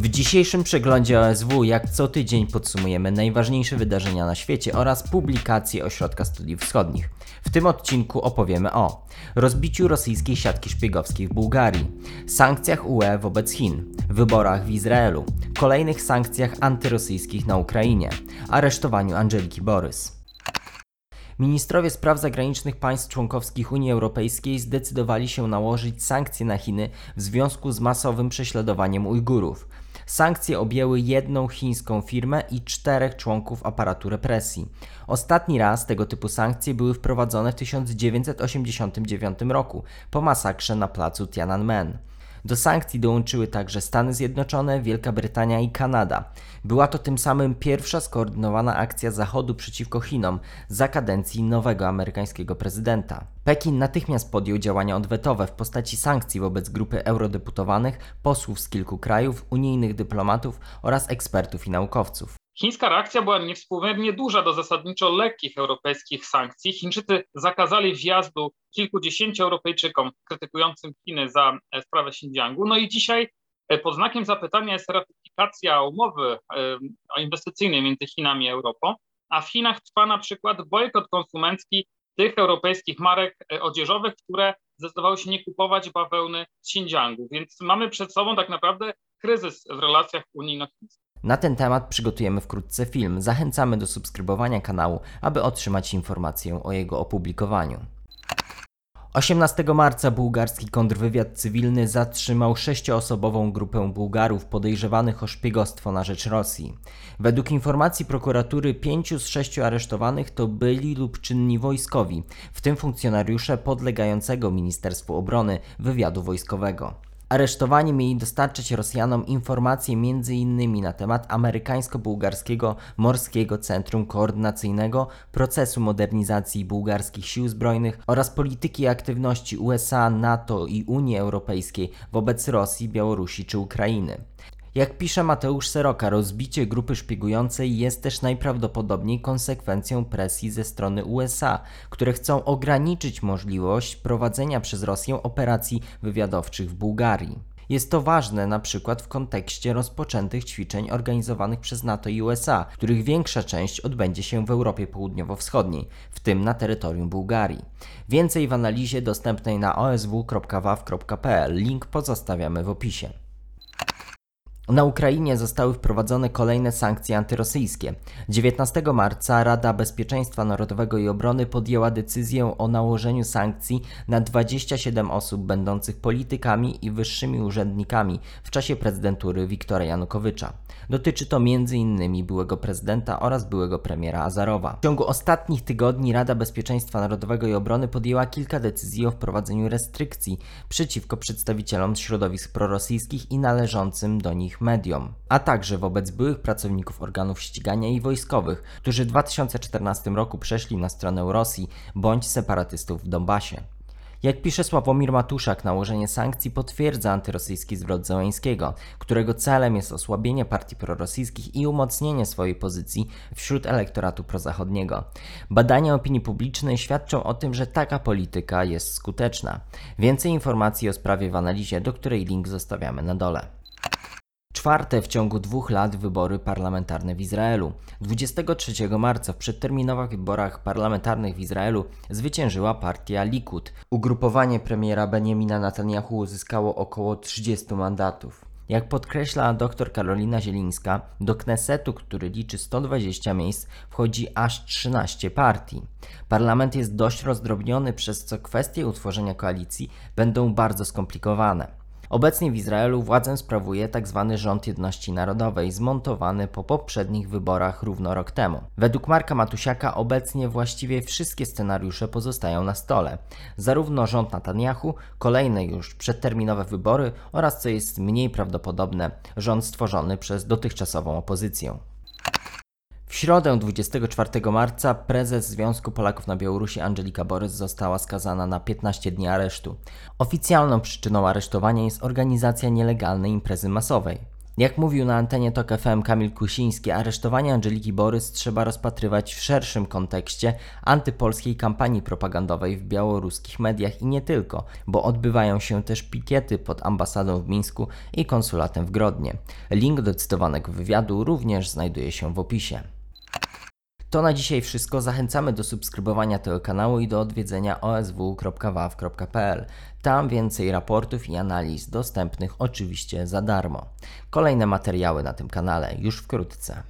W dzisiejszym przeglądzie OSW, jak co tydzień, podsumujemy najważniejsze wydarzenia na świecie oraz publikacje Ośrodka Studiów Wschodnich. W tym odcinku opowiemy o rozbiciu rosyjskiej siatki szpiegowskiej w Bułgarii, sankcjach UE wobec Chin, wyborach w Izraelu, kolejnych sankcjach antyrosyjskich na Ukrainie, aresztowaniu Angeliki Borys. Ministrowie spraw zagranicznych państw członkowskich Unii Europejskiej zdecydowali się nałożyć sankcje na Chiny w związku z masowym prześladowaniem Ujgurów. Sankcje objęły jedną chińską firmę i czterech członków aparatu represji. Ostatni raz tego typu sankcje były wprowadzone w 1989 roku po masakrze na placu Tiananmen. Do sankcji dołączyły także Stany Zjednoczone, Wielka Brytania i Kanada. Była to tym samym pierwsza skoordynowana akcja Zachodu przeciwko Chinom za kadencji nowego amerykańskiego prezydenta. Pekin natychmiast podjął działania odwetowe w postaci sankcji wobec grupy eurodeputowanych, posłów z kilku krajów, unijnych dyplomatów oraz ekspertów i naukowców. Chińska reakcja była niewspółmiernie duża do zasadniczo lekkich europejskich sankcji. Chińczycy zakazali wjazdu kilkudziesięciu Europejczykom krytykującym Chiny za e, sprawę Xinjiangu. No i dzisiaj e, pod znakiem zapytania jest ratyfikacja umowy e, inwestycyjnej między Chinami a Europą, a w Chinach trwa na przykład bojkot konsumencki tych europejskich marek odzieżowych, które zdecydowały się nie kupować bawełny z Xinjiangu. Więc mamy przed sobą tak naprawdę kryzys w relacjach unijno-chińskich. Na ten temat przygotujemy wkrótce film. Zachęcamy do subskrybowania kanału, aby otrzymać informację o jego opublikowaniu. 18 marca bułgarski kontrwywiad cywilny zatrzymał sześcioosobową grupę Bułgarów podejrzewanych o szpiegostwo na rzecz Rosji. Według informacji prokuratury pięciu z sześciu aresztowanych to byli lub czynni wojskowi, w tym funkcjonariusze podlegającego Ministerstwu Obrony wywiadu wojskowego. Aresztowani mieli dostarczyć Rosjanom informacje m.in. na temat amerykańsko-bułgarskiego Morskiego Centrum Koordynacyjnego, procesu modernizacji bułgarskich sił zbrojnych oraz polityki aktywności USA, NATO i Unii Europejskiej wobec Rosji, Białorusi czy Ukrainy. Jak pisze Mateusz Seroka, rozbicie grupy szpiegującej jest też najprawdopodobniej konsekwencją presji ze strony USA, które chcą ograniczyć możliwość prowadzenia przez Rosję operacji wywiadowczych w Bułgarii. Jest to ważne na przykład w kontekście rozpoczętych ćwiczeń organizowanych przez NATO i USA, których większa część odbędzie się w Europie Południowo-Wschodniej, w tym na terytorium Bułgarii. Więcej w analizie dostępnej na osw.waw.pl. Link pozostawiamy w opisie. Na Ukrainie zostały wprowadzone kolejne sankcje antyrosyjskie. 19 marca Rada Bezpieczeństwa Narodowego i Obrony podjęła decyzję o nałożeniu sankcji na 27 osób będących politykami i wyższymi urzędnikami w czasie prezydentury Wiktora Janukowycza. Dotyczy to m.in. byłego prezydenta oraz byłego premiera Azarowa. W ciągu ostatnich tygodni Rada Bezpieczeństwa Narodowego i Obrony podjęła kilka decyzji o wprowadzeniu restrykcji przeciwko przedstawicielom środowisk prorosyjskich i należącym do nich mediom, a także wobec byłych pracowników organów ścigania i wojskowych, którzy w 2014 roku przeszli na stronę Rosji bądź separatystów w Donbasie. Jak pisze Sławomir Matuszak, nałożenie sankcji potwierdza antyrosyjski zwrot Zełańskiego, którego celem jest osłabienie partii prorosyjskich i umocnienie swojej pozycji wśród elektoratu prozachodniego. Badania opinii publicznej świadczą o tym, że taka polityka jest skuteczna. Więcej informacji o sprawie w analizie, do której link zostawiamy na dole. Czwarte w ciągu dwóch lat wybory parlamentarne w Izraelu. 23 marca w przedterminowych wyborach parlamentarnych w Izraelu zwyciężyła partia Likud. Ugrupowanie premiera Benjamina Netanyahu uzyskało około 30 mandatów. Jak podkreśla dr Karolina Zielińska, do Knesetu, który liczy 120 miejsc, wchodzi aż 13 partii. Parlament jest dość rozdrobniony, przez co kwestie utworzenia koalicji będą bardzo skomplikowane. Obecnie w Izraelu władzę sprawuje tzw. Tak rząd Jedności Narodowej, zmontowany po poprzednich wyborach równo rok temu. Według Marka Matusiaka obecnie właściwie wszystkie scenariusze pozostają na stole. Zarówno rząd Netanyahu, kolejne już przedterminowe wybory oraz, co jest mniej prawdopodobne, rząd stworzony przez dotychczasową opozycję. W środę 24 marca prezes Związku Polaków na Białorusi Angelika Borys została skazana na 15 dni aresztu. Oficjalną przyczyną aresztowania jest organizacja nielegalnej imprezy masowej. Jak mówił na antenie TOK FM Kamil Kusiński, aresztowanie Angeliki Borys trzeba rozpatrywać w szerszym kontekście antypolskiej kampanii propagandowej w białoruskich mediach i nie tylko, bo odbywają się też pikiety pod ambasadą w Mińsku i konsulatem w Grodnie. Link do cytowanego wywiadu również znajduje się w opisie. To na dzisiaj wszystko. Zachęcamy do subskrybowania tego kanału i do odwiedzenia osw.waw.pl. Tam więcej raportów i analiz dostępnych oczywiście za darmo. Kolejne materiały na tym kanale już wkrótce.